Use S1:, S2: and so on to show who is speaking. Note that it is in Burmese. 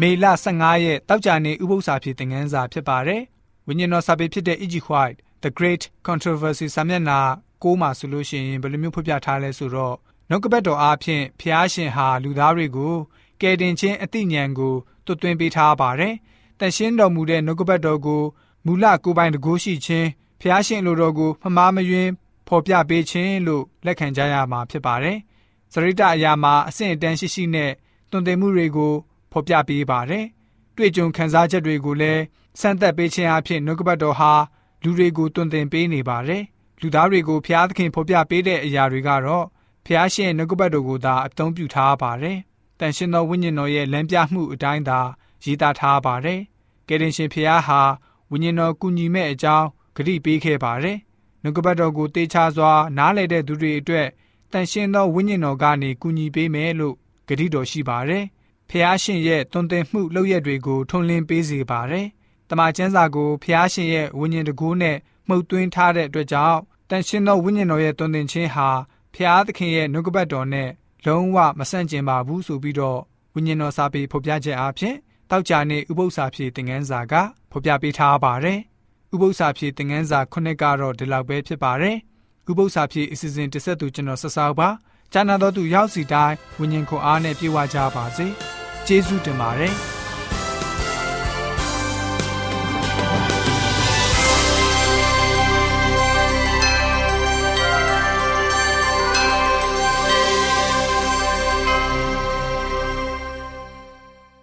S1: မေလ15ရက်တောက်ကြနေဥပုသ္စာဖြစ်တဲ့ငန်းစာဖြစ်ပါတယ်။ဝိညာဉ်တော်စာပေဖြစ်တဲ့ E.G. White The Great Controversy စာမျက်နှာ6မှာဆိုလို့ရှိရင်ဘယ်လိုမျိုးဖော်ပြထားလဲဆိုတော့နှုတ်ကပတ်တော်အားဖြင့်ဖျားရှင်ဟာလူသားတွေကိုကယ်တင်ခြင်းအသိဉာဏ်ကိုတွတ်သွင်းပေးထားပါတယ်။တန်ရှင်းတော်မူတဲ့နှုတ်ကပတ်တော်ကိုမူလကိုယ်ပိုင်တကိုးရှိခြင်းဖျားရှင်လိုတော်ကိုမမားမယွင်းဖော်ပြပေးခြင်းလို့လက်ခံကြရမှာဖြစ်ပါတယ်။စရိတအရာမှာအဆင့်အတန်းရှိရှိနဲ့တွင်တင်မှုတွေကို ဖော်ပြပေးပါတယ်။တွေ့ကြုံခံစားချက်တွေကိုလည်းစမ်းသပ်ပေးခြင်းအဖြစ်နှုတ်ကပတ်တော်ဟာလူတွေကိုတွင်တင်ပေးနေပါတယ်။လူသားတွေကိုဖျားသခင်ဖော်ပြပေးတဲ့အရာတွေကတော့ဖျားရှင်နှုတ်ကပတ်တော်ကိုသာအသုံးပြုထားပါတယ်။တန်ရှင်သောဝိညာဉ်တော်ရဲ့လမ်းပြမှုအတိုင်းသာရေးသားထားပါတယ်။ကယ်တင်ရှင်ဖျားဟာဝိညာဉ်တော်ကူညီမဲ့အကြောင်းဂရုပေးခဲ့ပါတယ်။နှုတ်ကပတ်တော်ကိုတေချာစွာနားလည်တဲ့သူတွေအတွက်တန်ရှင်သောဝိညာဉ်တော်ကနေကူညီပေးမယ်လို့ဂရုတော်ရှိပါတယ်။ ဖျားရှင်ရဲ့တွင်တင်မှုလုပ်ရက်တွေကိုထွန်းလင်းပေးစေပါတယ်။တမန်ကျမ်းစာကိုဖျားရှင်ရဲ့ဝိညာဉ်တကူနဲ့မှုတ်သွင်းထားတဲ့အတွက်ကြောင့်တန်ရှင်သောဝိညာဉ်တော်ရဲ့တွင်တင်ခြင်းဟာဖျားသခင်ရဲ့နှုတ်ကပတ်တော်နဲ့လုံးဝမဆန့်ကျင်ပါဘူးဆိုပြီးတော့ဝိညာဉ်တော်စာပေဖော်ပြချက်အဖြစ်တောက်ကြနေဥပု္ပ္ပစာဖြည့်သင်ခန်းစာကဖော်ပြပေးထားပါတယ်။ဥပု္ပ္ပစာဖြည့်သင်ခန်းစာခုနှစ်ကတော့ဒီလောက်ပဲဖြစ်ပါတယ်။ဥပု္ပ္ပစာဖြည့်အစီအစဉ်တစ်ဆက်သူကျွန်တော်ဆက်ဆောက်ပါ။ကျမ်းနာတော်သူရောက်စီတိုင်းဝိညာဉ်ခွန်အားနဲ့ပြေဝကြပါစေ။ ကျေးဇူးတင်ပါတယ်။